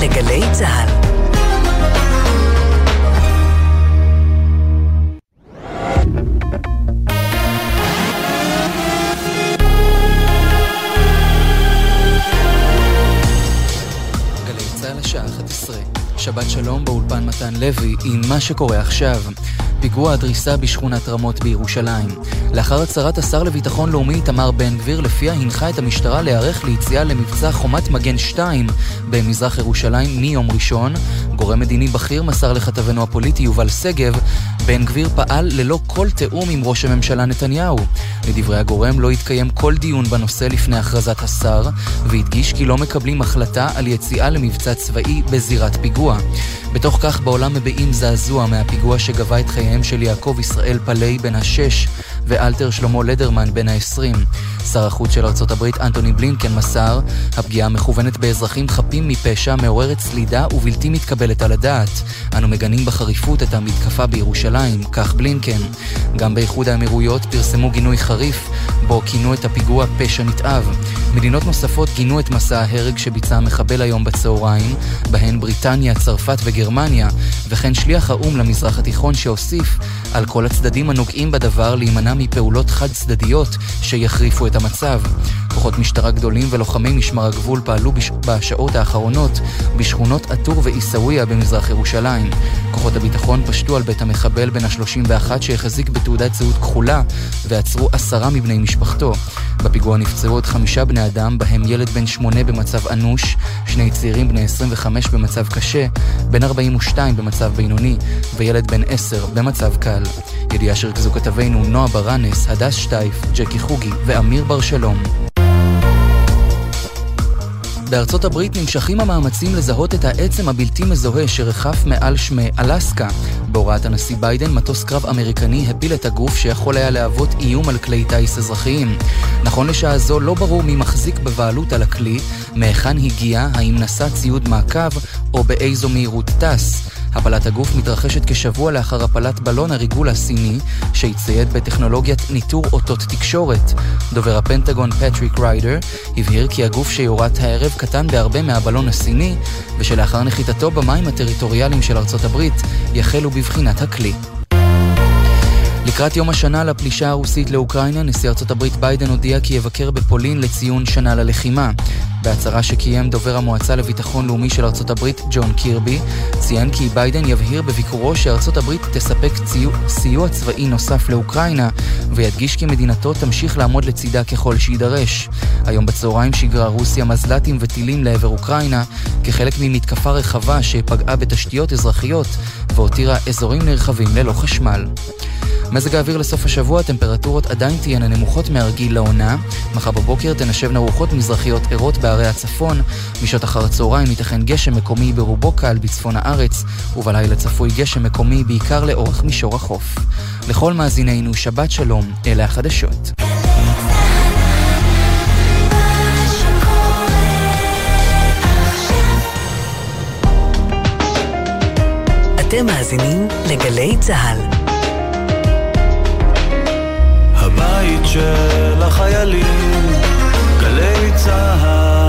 לגלי צה"ל. שבת שלום באולפן מתן לוי עם מה שקורה עכשיו. פיגוע הדריסה בשכונת רמות בירושלים. לאחר הצהרת השר לביטחון לאומי איתמר בן גביר, לפיה הנחה את המשטרה להיערך ליציאה למבצע חומת מגן 2 במזרח ירושלים מיום ראשון, גורם מדיני בכיר מסר לכתבנו הפוליטי יובל שגב, בן גביר פעל ללא כל תיאום עם ראש הממשלה נתניהו. לדברי הגורם לא התקיים כל דיון בנושא לפני הכרזת השר, והדגיש כי לא מקבלים החלטה על יציאה למבצע צבאי בזירת פיגוע. בתוך כך בעולם מביעים זעזוע מהפיגוע שגבה את חייהם של יעקב ישראל פלאי בן השש ואלתר שלמה לדרמן בן העשרים. שר החוץ של ארצות הברית אנטוני בלינקן מסר, הפגיעה המכוונת באזרחים חפים מפשע מעוררת סלידה ובלתי מתקבלת על הדעת. אנו מגנים בחריפות את המתקפה בירושלים, כך בלינקן. גם באיחוד האמירויות פרסמו גינוי חריף, בו כינו את הפיגוע פשע נתעב. מדינות נוספות גינו את מסע ההרג שביצע המחבל היום בצהריים, בהן בריטניה, צרפת וגרמניה, וכן שליח האו"ם למזרח התיכון שהוסיף על כל הצדדים הנוגעים בדבר להימנע מפעולות חד צדדיות שיחריפו את המצב. כוחות משטרה גדולים ולוחמי משמר הגבול פעלו בש... בשעות האחרונות בשכונות עטור ועיסאוויה במזרח ירושלים. כוחות הביטחון פשטו על בית המחבל בן ה-31 שהחזיק בתעודת זהות כחולה ועצרו עשרה מבני משפחתו. בפיגוע נפצעו עוד חמישה בני אדם, בהם ילד בן שמונה במצב אנוש, שני צעירים בני 25 במצב קשה, בן 42 במצב בינוני וילד בן 10 במצב קל. ידיעה שריכזו כתבינו נועה ברנס, הדס שטייף, ג'קי חוגי ואמיר בר שלום. בארצות הברית נמשכים המאמצים לזהות את העצם הבלתי מזוהה שרחף מעל שמי אלסקה. בהוראת הנשיא ביידן, מטוס קרב אמריקני הפיל את הגוף שיכול היה להוות איום על כלי טיס אזרחיים. נכון לשעה זו לא ברור מי מחזיק בבעלות על הכלי, מהיכן הגיע, האם נשא ציוד מעקב או באיזו מהירות טס. הפלת הגוף מתרחשת כשבוע לאחר הפלת בלון הריגול הסיני, שהצטייד בטכנולוגיית ניטור אותות תקשורת. דובר הפנטגון פטריק ריידר הבהיר כי הגוף שיורט הערב קטן בהרבה מהבלון הסיני, ושלאחר נחיתתו במים הטריטוריאליים של ארצות הברית, יחלו בבחינת הכלי. לקראת יום השנה לפלישה הרוסית לאוקראינה, נשיא ארצות הברית ביידן הודיע כי יבקר בפולין לציון שנה ללחימה. בהצהרה שקיים דובר המועצה לביטחון לאומי של ארצות הברית, ג'ון קירבי, ציין כי ביידן יבהיר בביקורו שארצות הברית תספק ציו, סיוע צבאי נוסף לאוקראינה, וידגיש כי מדינתו תמשיך לעמוד לצידה ככל שיידרש. היום בצהריים שיגרה רוסיה מזל"טים וטילים לעבר אוקראינה, כחלק ממתקפה רחבה שפגעה בתשתיות אזרחיות והותירה אזורים נרחבים ללא חשמל. מזג האוויר לסוף השבוע, הטמפרטורות עדיין תהיינה נמוכות מהרגיל לעונה. מחר בבוקר תנשבנה רוחות מזרחיות ערות בערי הצפון. משעות אחר הצהריים ייתכן גשם מקומי ברובו קל בצפון הארץ, ובלילה צפוי גשם מקומי בעיקר לאורך מישור החוף. לכל מאזינינו, שבת שלום, אלה החדשות. אתם מאזינים לגלי צה"ל. הבית של החיילים, גלי צהל.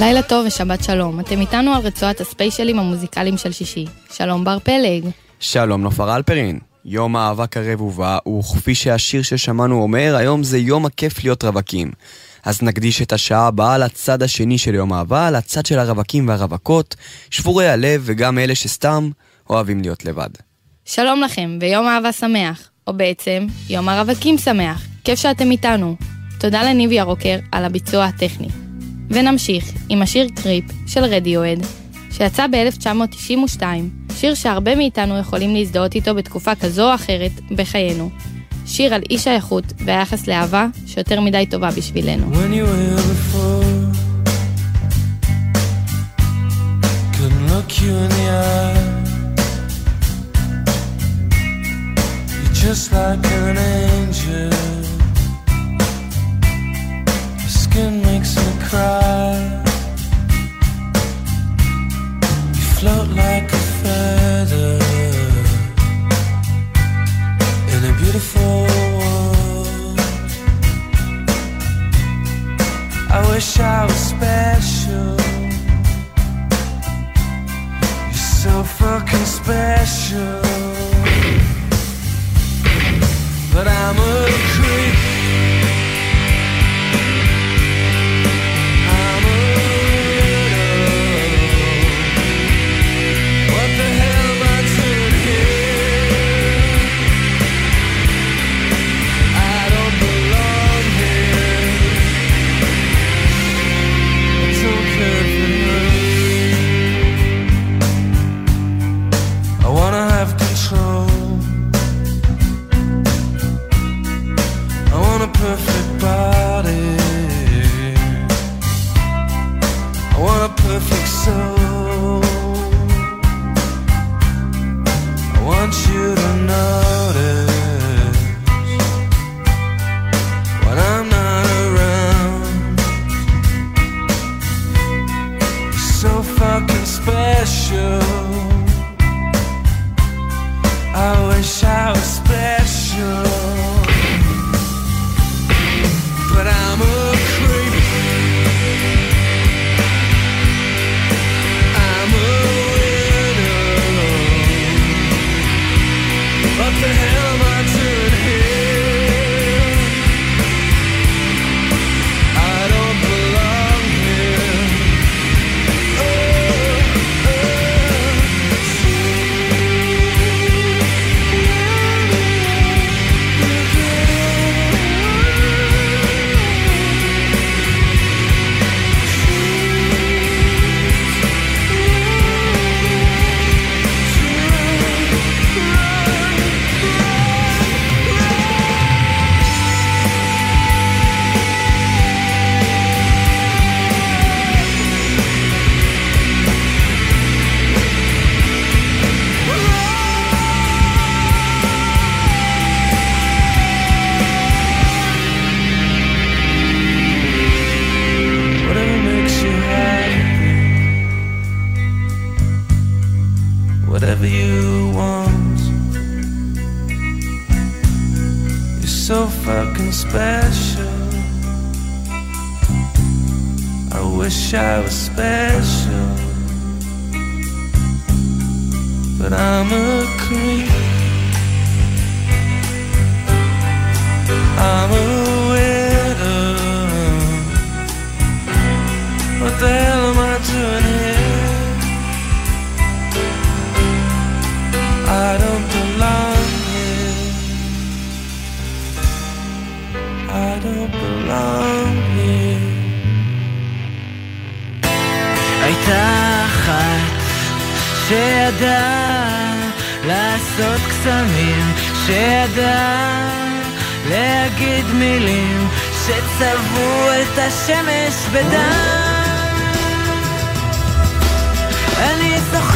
לילה טוב ושבת שלום. אתם איתנו על רצועת הספיישלים המוזיקליים של שישי. שלום בר פלג. שלום נופר אלפרין. יום האהבה קרב ובא, וכפי שהשיר ששמענו אומר, היום זה יום הכיף להיות רווקים. אז נקדיש את השעה הבאה לצד השני של יום האהבה, לצד של הרווקים והרווקות, שבורי הלב וגם אלה שסתם אוהבים להיות לבד. שלום לכם, ויום אהבה שמח. או בעצם, יום הרווקים שמח. כיף שאתם איתנו. תודה לניב ירוקר על הביצוע הטכני. ונמשיך עם השיר קריפ של רדיואד, שיצא ב-1992, שיר שהרבה מאיתנו יכולים להזדהות איתו בתקופה כזו או אחרת בחיינו. שיר על אי שייכות והיחס לאהבה שיותר מדי טובה בשבילנו. Just like an angel. Your makes me cry. You float like a feather in a beautiful world. I wish I was special. You're so fucking special. But I'm a creep. Whatever you want. You're so fucking special. I wish I was special, but I'm a creep. I'm a widow. What the belong here. הייתה אחת שידעה לעשות קסמים, שידעה להגיד מילים שצבעו את השמש בדם. אני זוכר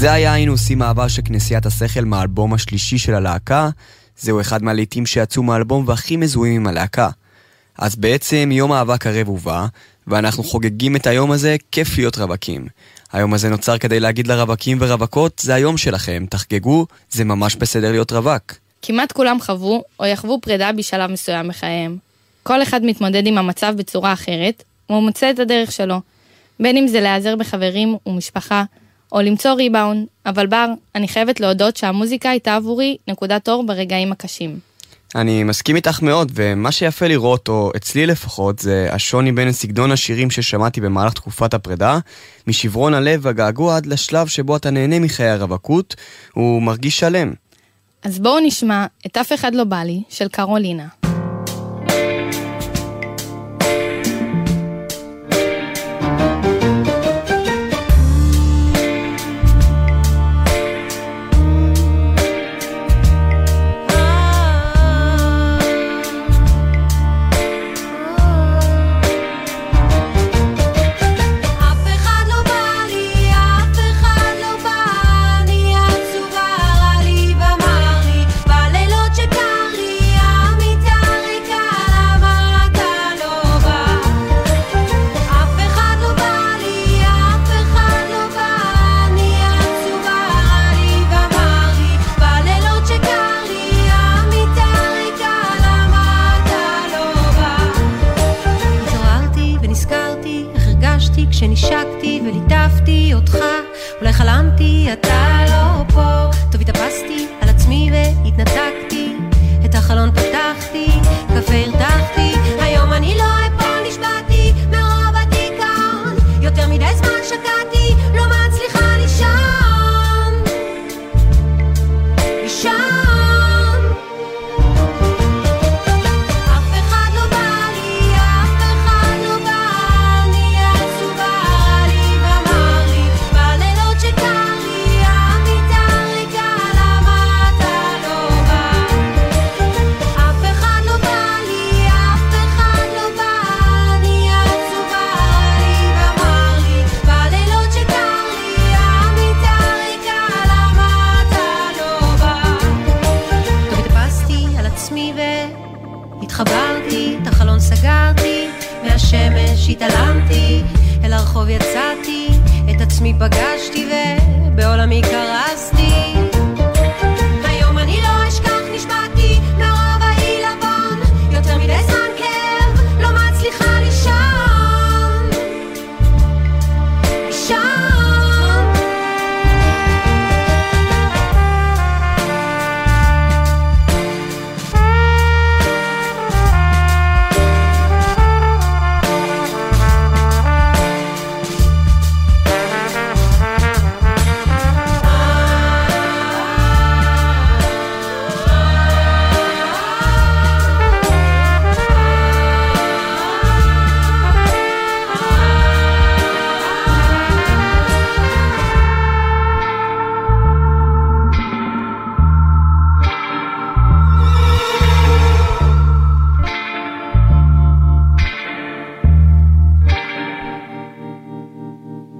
זה היה היינו עושים אהבה של כנסיית השכל מהאלבום השלישי של הלהקה. זהו אחד מהלעיתים שיצאו מהאלבום והכי מזוהים עם הלהקה. אז בעצם יום אהבה קרב ובא, ואנחנו חוגגים את היום הזה, כיף להיות רווקים. היום הזה נוצר כדי להגיד לרווקים ורווקות, זה היום שלכם, תחגגו, זה ממש בסדר להיות רווק. כמעט כולם חוו או יחוו פרידה בשלב מסוים בחייהם. כל אחד מתמודד עם המצב בצורה אחרת, והוא מוצא את הדרך שלו. בין אם זה להיעזר בחברים ומשפחה, או למצוא ריבאונד, אבל בר, אני חייבת להודות שהמוזיקה הייתה עבורי נקודת אור ברגעים הקשים. אני מסכים איתך מאוד, ומה שיפה לראות, או אצלי לפחות, זה השוני בין סגנון השירים ששמעתי במהלך תקופת הפרידה, משברון הלב והגעגוע עד לשלב שבו אתה נהנה מחיי הרווקות, הוא מרגיש שלם. אז בואו נשמע את אף אחד לא בא לי של קרולינה. אולי חלמתי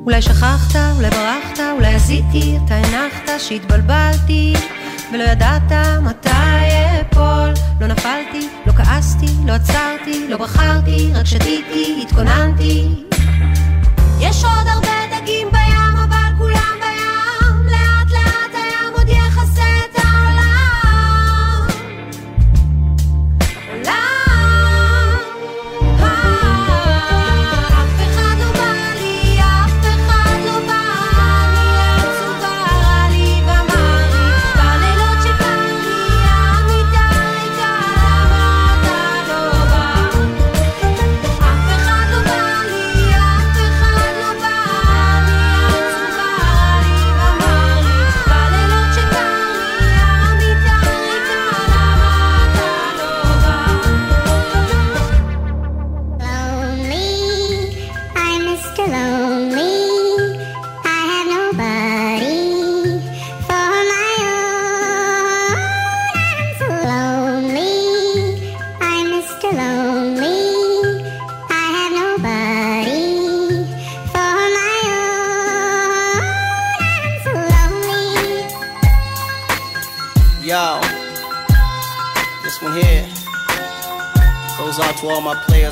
אולי שכחת, אולי ברחת, אולי עשיתי, אתה הנחת שהתבלבלתי ולא ידעת מתי אפול. לא נפלתי, לא כעסתי, לא עצרתי, לא בחרתי, רק שתיתי, התכוננתי. יש עוד הרבה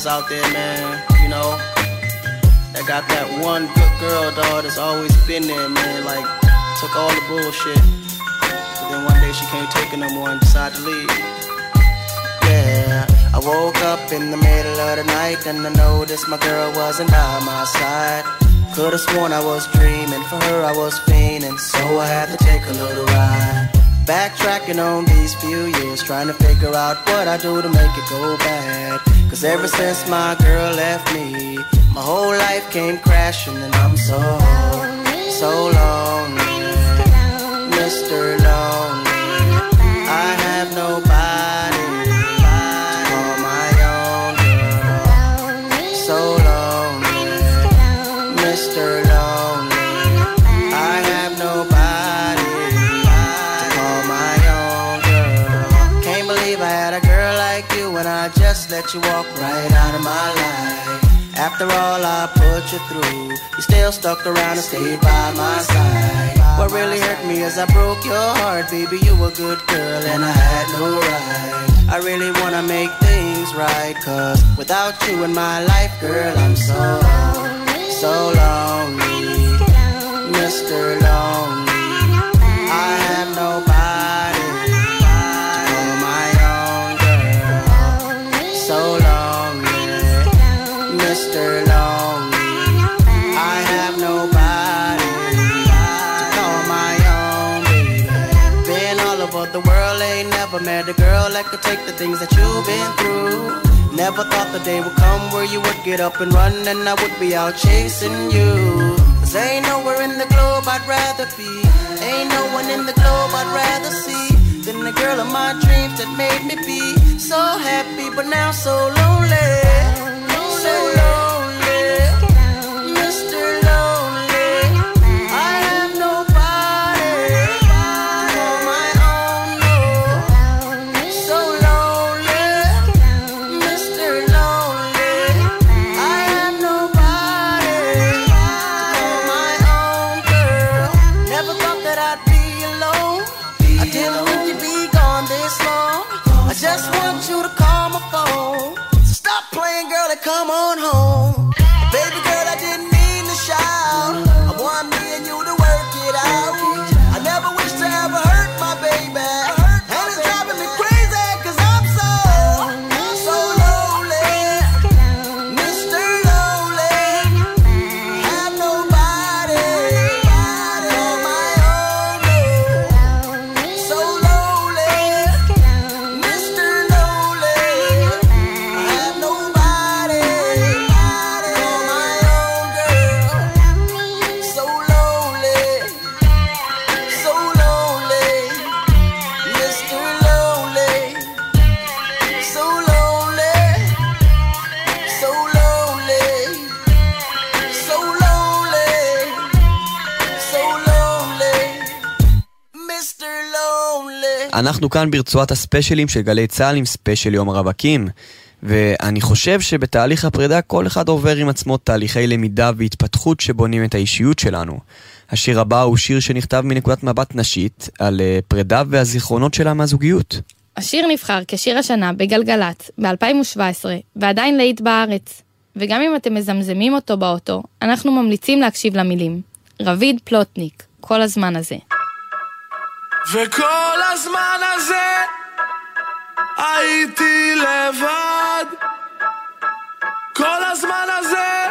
out there, man. You know, that got that one good girl, dog, that's always been there, man. Like, took all the bullshit. But then one day she can't take it no more and decided to leave. Yeah, I woke up in the middle of the night and I noticed my girl wasn't by my side. Could've sworn I was dreaming, for her I was fiending, so I had to take a little ride. Backtracking on these few years, trying to figure out what I do to make it go bad. Cause ever since my girl left me, my whole life came crashing and I'm so, so lonely. Mr. Lonely. All I put you through, you still stuck around and stayed by my side. What really hurt me is I broke your heart, baby. You were a good girl and I had no right. I really wanna make things right, cause without you in my life, girl, I'm so, so lonely. Mr. Lonely. Met a girl that could take the things that you've been through. Never thought the day would come where you would get up and run and I would be out chasing you. Cause ain't nowhere in the globe I'd rather be. Ain't no one in the globe I'd rather see than the girl of my dreams that made me be so happy, but now so lonely. So lonely. Come on home. אנחנו כאן ברצועת הספיישלים של גלי צה"ל עם ספיישל יום הרווקים. ואני חושב שבתהליך הפרידה כל אחד עובר עם עצמו תהליכי למידה והתפתחות שבונים את האישיות שלנו. השיר הבא הוא שיר שנכתב מנקודת מבט נשית על אה, פרידה והזיכרונות שלה מהזוגיות. השיר נבחר כשיר השנה בגלגלצ ב-2017, ועדיין להיט בארץ. וגם אם אתם מזמזמים אותו באוטו, אנחנו ממליצים להקשיב למילים. רביד פלוטניק, כל הזמן הזה. וכל הזמן הזה הייתי לבד. כל הזמן הזה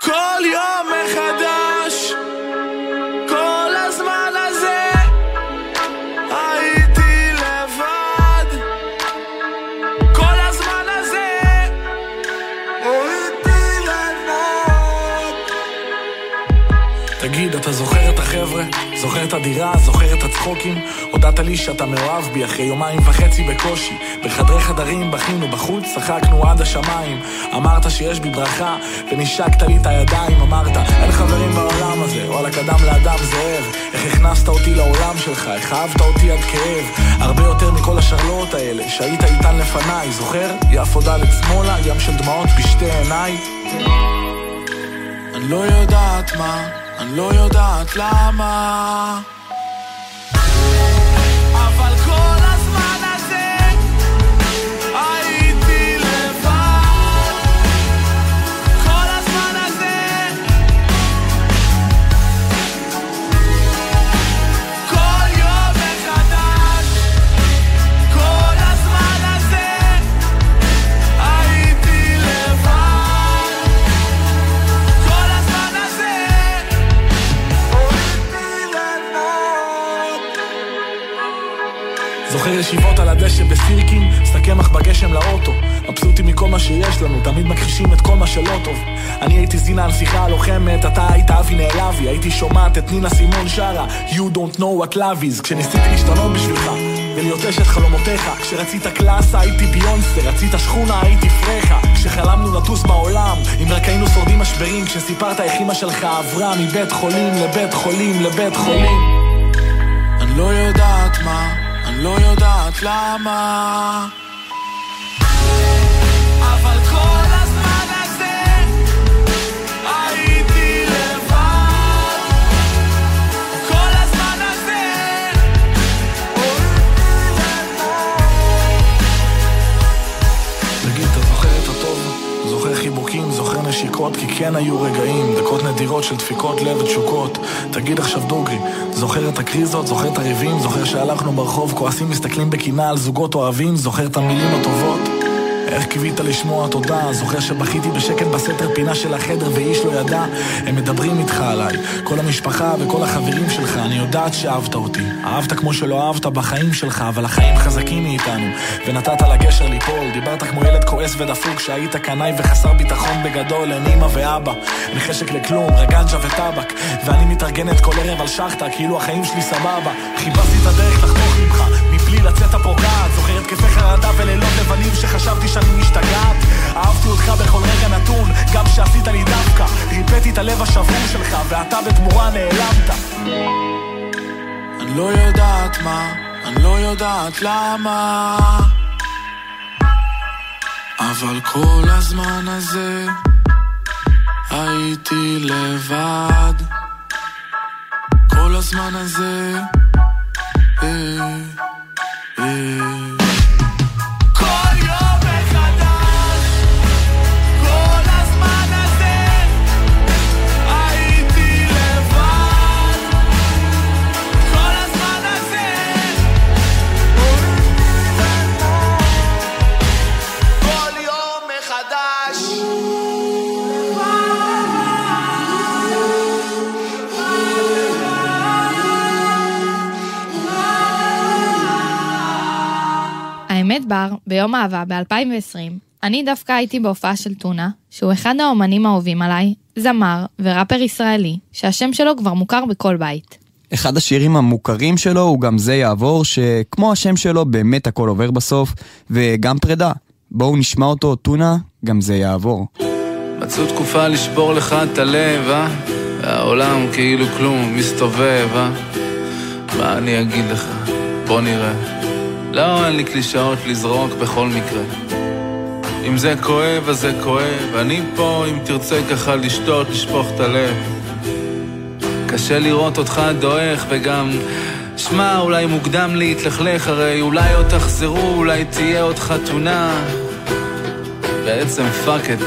כל יום מחדש זוכר את הדירה? זוכר את הצחוקים? הודעת לי שאתה מאוהב בי אחרי יומיים וחצי בקושי. בחדרי חדרים בכינו בחוץ, צחקנו עד השמיים. אמרת שיש בי ברכה, ונשקת לי את הידיים. אמרת, אין חברים בעולם הזה, וואלה קדם לאדם זאב. איך הכנסת אותי לעולם שלך, איך אהבת אותי עד כאב. הרבה יותר מכל השרלואות האלה, שהיית איתן לפניי. זוכר? יפו ד' שמאלה, ים של דמעות בשתי עיניי. אני לא יודעת מה, אני לא יודעת למה זוכר ישיבות על הדשא בסירקין, שק קמח בגשם לאוטו. מבסוטים מכל מה שיש לנו, תמיד מכחישים את כל מה שלא טוב. אני הייתי זינה על שיחה הלוחמת, אתה היית אבי נעלבי, הייתי שומעת את נינה סימון שרה, You don't know what love is, כשניסיתי להשתנות בשבילך. ולהיות אשת חלומותיך כשרצית קלאסה הייתי ביונסה, רצית שכונה הייתי פרחה כשחלמנו לטוס בעולם, אם רק היינו שורדים משברים כשסיפרת איך אמא שלך עברה מבית חולים לבית חולים לבית חולים אני לא יודעת מה, לא יודעת למה. אבל כי כן היו רגעים, דקות של דפיקות לב ותשוקות. תגיד עכשיו דוגרי, זוכר את הקריזות, זוכר את הריבים, זוכר שהלכנו ברחוב, כועסים, מסתכלים בקנאה על זוגות אוהבים, זוכר את המילים הטובות? איך קיווית לשמוע תודה? זוכר שבכיתי בשקט בסתר פינה של החדר ואיש לא ידע? הם מדברים איתך עליי, כל המשפחה וכל החברים שלך, אני יודעת שאהבת אותי. אהבת כמו שלא אהבת בחיים שלך, אבל החיים חזקים מאיתנו, ונתת לגשר ליפול. דיברת כמו ילד כועס ודפוק, שהיית קנאי וחסר ביטחון בגדול, אין אמא ואבא. אין חשק לכלום, רגנג'ה וטבק, ואני מתארגנת כל ערב על שחטה, כאילו החיים שלי סבבה. חיפשתי את הדרך לחתוך מבלי לצאת הפוגעת. זוכר התקפי חרדה ולילות לבנים שחשבתי שאני משתגעת. אהבתי אותך בכל רגע נתון, גם כשעשית לי דווקא. ריפאתי את הלב השבור שלך, ואתה בתמורה נעלמת. אני לא יודעת מה, אני לא יודעת למה אבל כל הזמן הזה הייתי לבד כל הזמן הזה אה, אה. האמת בר, ביום אהבה ב-2020, אני דווקא הייתי בהופעה של טונה, שהוא אחד האומנים האהובים עליי, זמר וראפר ישראלי, שהשם שלו כבר מוכר בכל בית. אחד השירים המוכרים שלו הוא גם זה יעבור, שכמו השם שלו באמת הכל עובר בסוף, וגם פרידה. בואו נשמע אותו, טונה, גם זה יעבור. מצאו תקופה לשבור לך את הלב, אה? והעולם כאילו כלום מסתובב, אה? מה אני אגיד לך? בוא נראה. לא, אין לי קלישאות לזרוק בכל מקרה. אם זה כואב, אז זה כואב. אני פה, אם תרצה ככה לשתות, לשפוך את הלב. קשה לראות אותך דועך, וגם... שמע, אולי מוקדם להתלכלך, הרי אולי עוד תחזרו, אולי תהיה עוד חתונה. בעצם fuck it.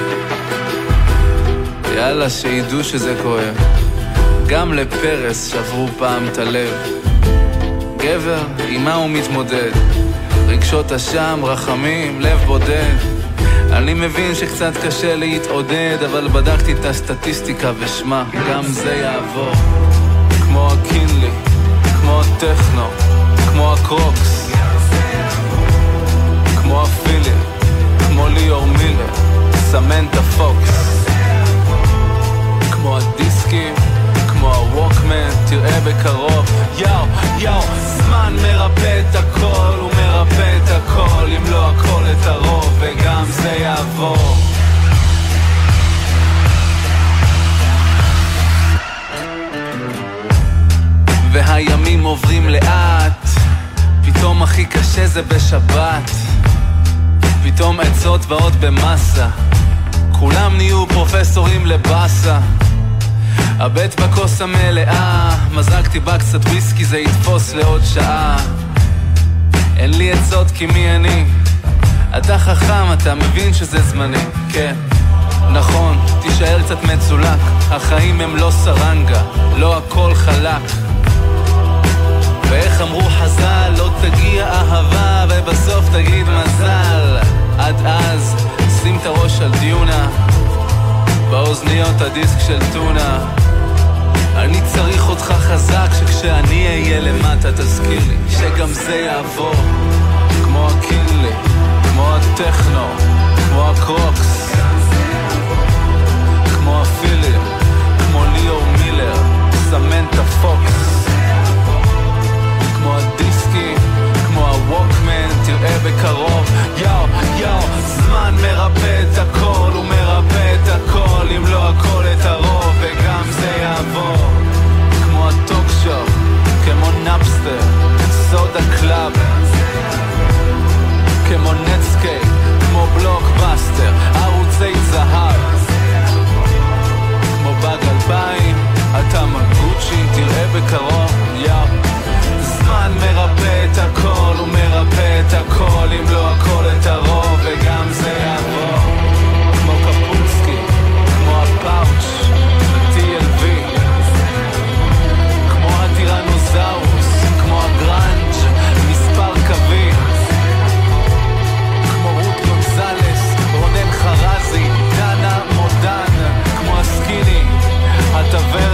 יאללה, שידעו שזה כואב. גם לפרס שברו פעם את הלב. גבר, עם מה הוא מתמודד? רגשות אשם, רחמים, לב בודד. אני מבין שקצת קשה להתעודד, אבל בדקתי את הסטטיסטיקה ושמע, גם זה יעבור. כמו הקינלי, כמו הטכנו, כמו הקרוקס, כמו הפילים, כמו ליאור מילר, סמנטה פוקס. כמו הדיסקים, כמו הווקמן, תראה בקרוב. יאו, יאו, זמן מרפא את הכל, הוא מרפא את הכל, אם לא הכל את הרוב, וגם זה יעבור. והימים עוברים לאט, פתאום הכי קשה זה בשבת. פתאום עצות באות במסה, כולם נהיו פרופסורים לבאסה. הבט בכוס המלאה, מזגתי בה קצת וויסקי, זה יתפוס לעוד שעה. אין לי עצות כי מי אני? אתה חכם, אתה מבין שזה זמני, כן. נכון, תישאר קצת מצולק, החיים הם לא סרנגה, לא הכל חלק. ואיך אמרו חז"ל, לא תגיע אהבה ובסוף תגיד מזל. עד אז, שים את הראש על דיונה, באוזניות הדיסק של טונה. אני צריך אותך חזק שכשאני אהיה למטה תזכיר לי שגם זה יעבור. כמו הקינלי, כמו הטכנו, כמו הקרוקס כמו הפילים, כמו ליאור מילר, סמנטה פוקס כמו הדיסק נראה בקרוב יאו, יאו, זמן מרפא את הכל, הוא מרפא את הכל, אם לא הכל את הרוב, וגם זה יעבור. כמו הטוקשופ, כמו נאפסטר, סודה קלאב, כמו נטסקייפ, כמו בלוקבאסטר, ערוצי זהב, כמו באג אלפיים, אתה מגוצ'י, תראה בקרוב, יאו. זמן מרפא את הכל, הוא מרפא את הכל, אם לא הכל את הרוב, וגם זה יעבור. כמו קפוצקי, כמו הפאוץ', ה-TLV, כמו הטירנוזאוס, כמו הגראנג', מספר קווים, כמו רות גונזלס, רונן חרזי, דנה מודן, כמו הסקיני, הטוור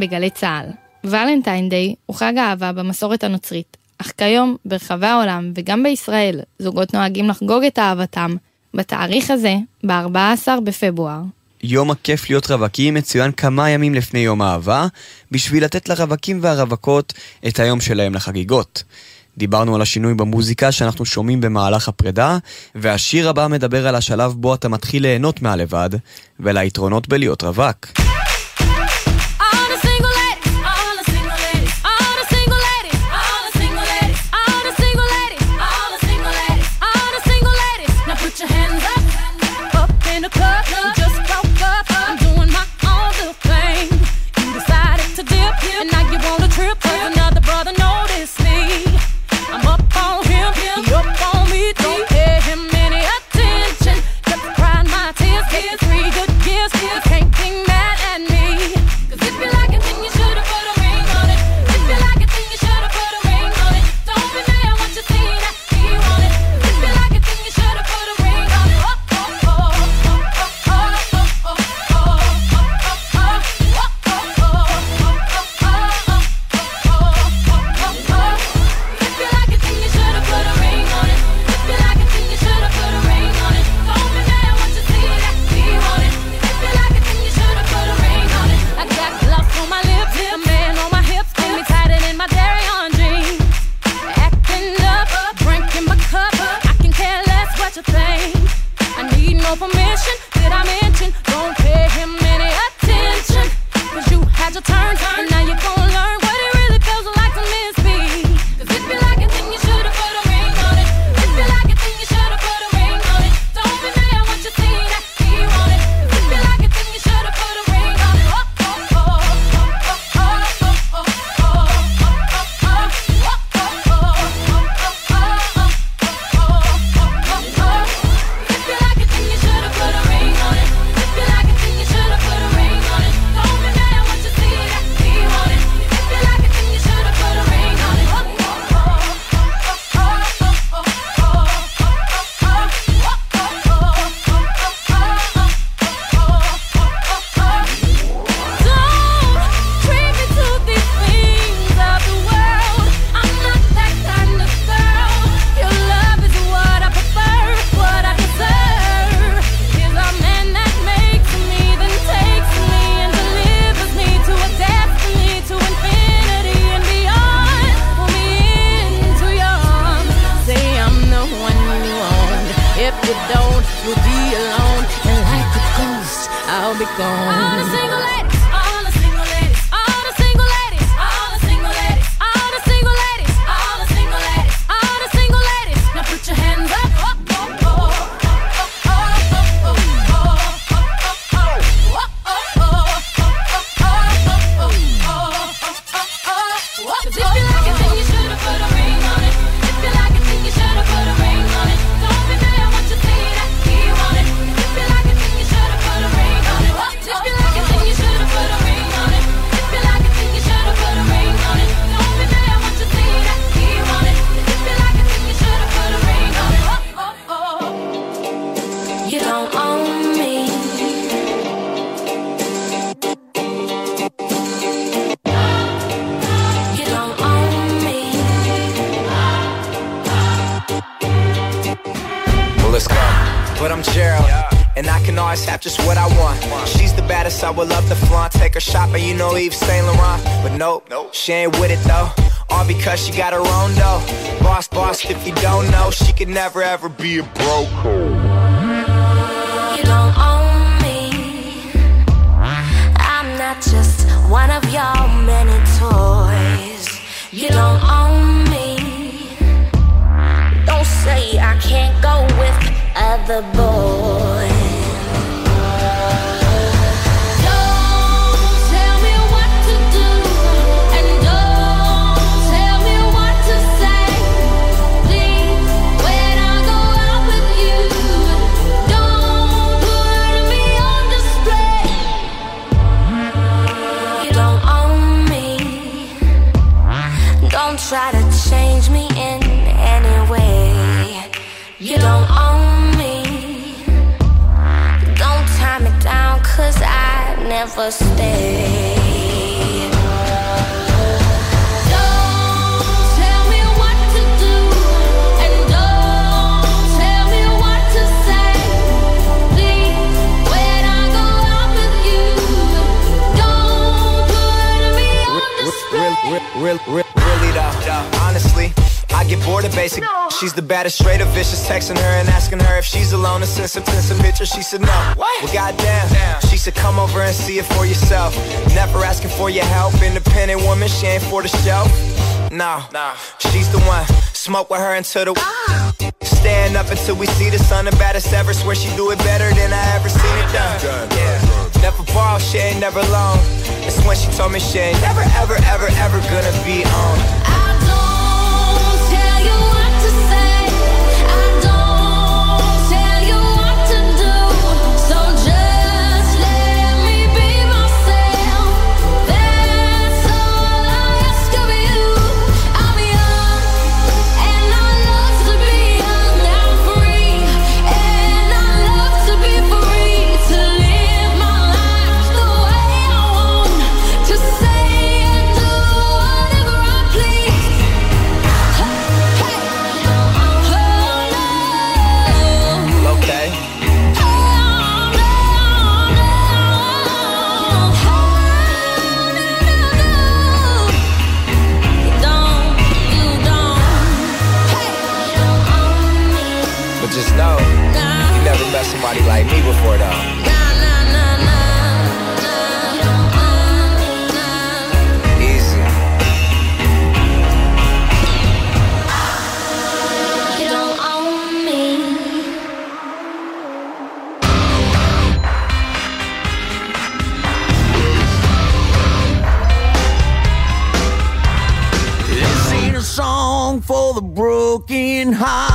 בגלי צה"ל. ולנטיין דיי הוא חג האהבה במסורת הנוצרית, אך כיום, ברחבי העולם וגם בישראל, זוגות נוהגים לחגוג את אהבתם, בתאריך הזה, ב-14 בפברואר. יום הכיף להיות רווקים מצוין כמה ימים לפני יום האהבה, בשביל לתת לרווקים והרווקות את היום שלהם לחגיגות. דיברנו על השינוי במוזיקה שאנחנו שומעים במהלך הפרידה, והשיר הבא מדבר על השלב בו אתה מתחיל ליהנות מהלבד, וליתרונות בלהיות רווק. She ain't with it though, all because she got her own though. Boss, boss, if you don't know, she could never ever be a broke. Of basic. She's the baddest, straight up vicious. Texting her and asking her if she's alone and send some, send some pictures. She said no. What? Well, goddamn. She said come over and see it for yourself. Never asking for your help. Independent woman, she ain't for the show. No, no. She's the one. Smoke with her until the. Ah. Stand up until we see the sun. The baddest ever. Swear she do it better than I ever seen it done. Yeah. Never borrow, she ain't never loan. It's when she told me she ain't never, ever, ever, ever gonna be on. nobody like me before though. for the broken heart.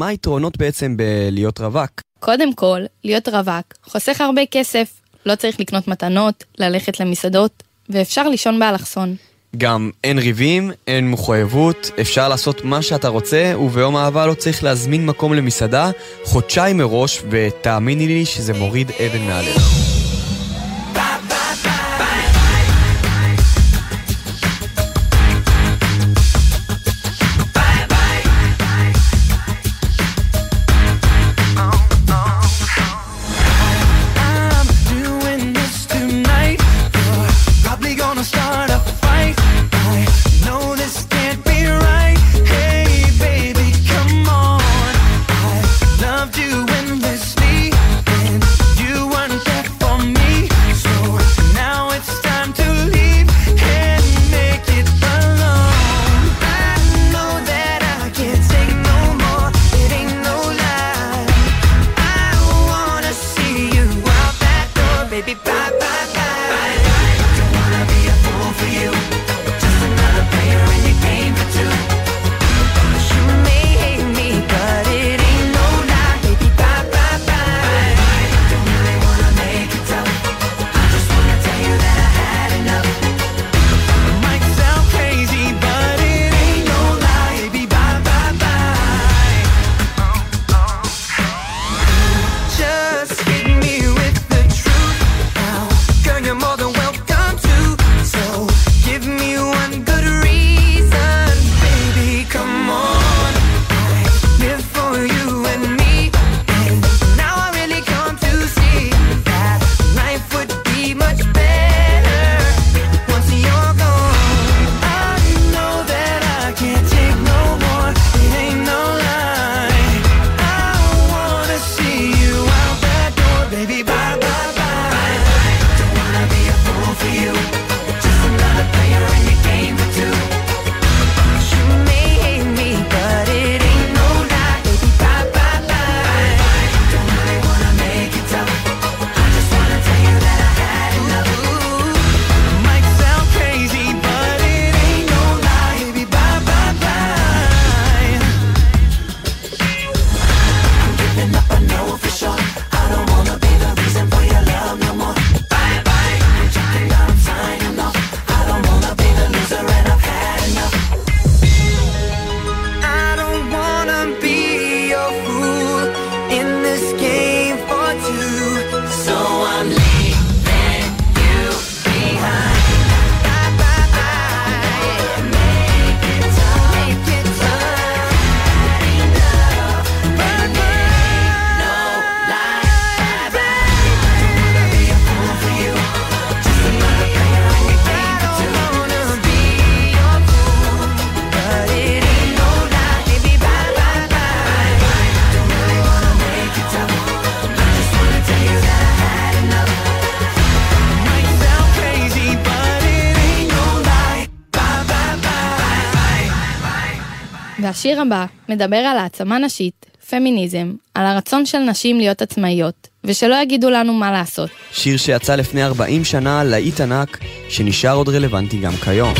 מה היתרונות בעצם בלהיות רווק? קודם כל, להיות רווק חוסך הרבה כסף, לא צריך לקנות מתנות, ללכת למסעדות, ואפשר לישון באלכסון. גם אין ריבים, אין מחויבות, אפשר לעשות מה שאתה רוצה, וביום אהבה לא צריך להזמין מקום למסעדה חודשיים מראש, ותאמיני לי שזה מוריד אבן מעליך. השיר הבא מדבר על העצמה נשית, פמיניזם, על הרצון של נשים להיות עצמאיות, ושלא יגידו לנו מה לעשות. שיר שיצא לפני 40 שנה, להיט ענק, שנשאר עוד רלוונטי גם כיום.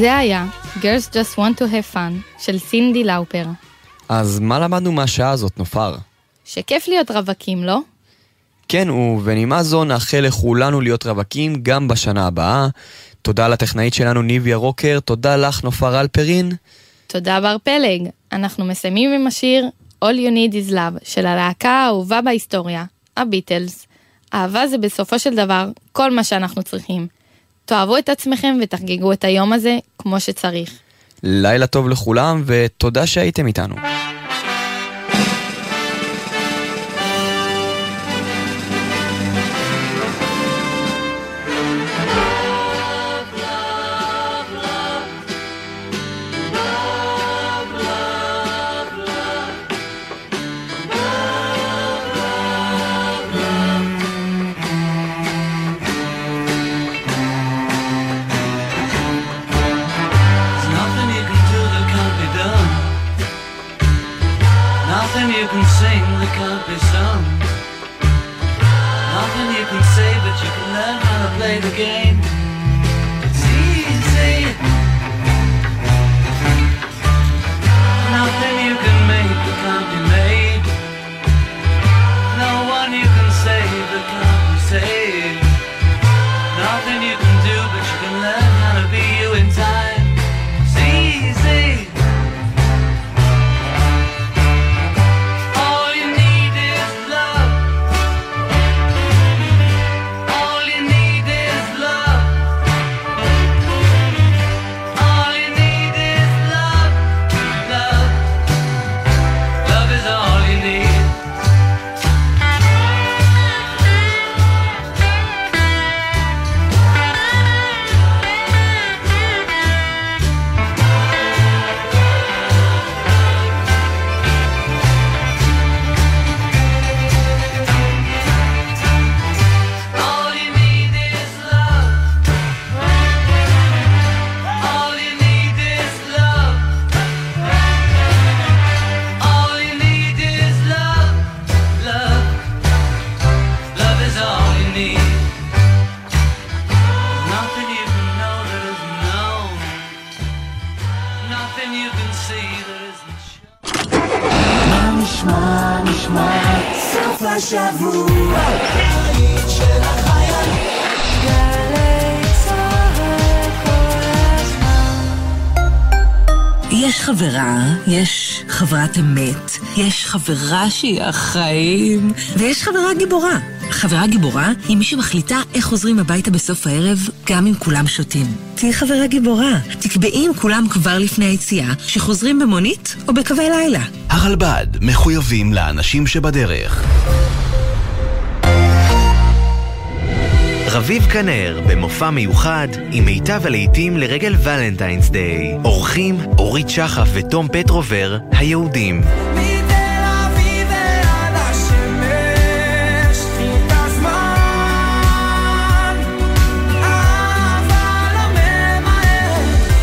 זה היה Girls Just Want to Have Fun של סינדי לאופר. אז מה למדנו מהשעה הזאת, נופר? שכיף להיות רווקים, לא? כן, ובנימה זו נאחל לכולנו להיות רווקים גם בשנה הבאה. תודה לטכנאית שלנו ניביה רוקר, תודה לך נופר אלפרין. תודה בר פלג. אנחנו מסיימים עם השיר All You Need Is Love של הלהקה האהובה בהיסטוריה, הביטלס. אהבה זה בסופו של דבר כל מה שאנחנו צריכים. תאהבו את עצמכם ותחגגו את היום הזה כמו שצריך. לילה טוב לכולם, ותודה שהייתם איתנו. יש חברת אמת, יש חברה שהיא החיים, ויש חברה גיבורה. חברה גיבורה היא מי שמחליטה איך חוזרים הביתה בסוף הערב, גם אם כולם שותים. תהיי חברה גיבורה. תקבעי עם כולם כבר לפני היציאה, שחוזרים במונית או בקווי לילה. הרלב"ד מחויבים לאנשים שבדרך. רביב כנר במופע מיוחד עם מיטב הלהיטים לרגל ולנטיינס דיי. אורחים אורית שחף ותום פטרובר, היהודים.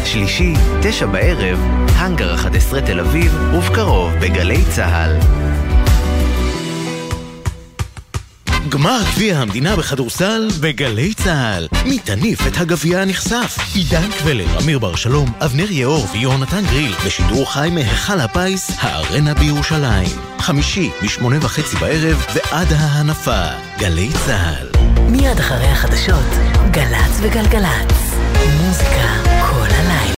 שלישי, תשע בערב, האנגר 11 תל אביב, ובקרוב בגלי צה"ל. גמר גביע המדינה בכדורסל בגלי צה"ל. מי תניף את הגביע הנכסף? עידן קבלר, אמיר בר שלום, אבנר יאור ויונתן גריל, בשידור חי מהיכל הפיס, הארנה בירושלים. חמישי, משמונה וחצי בערב ועד ההנפה. גלי צה"ל. מיד אחרי החדשות, גל"צ וגלגלצ. מוזיקה כל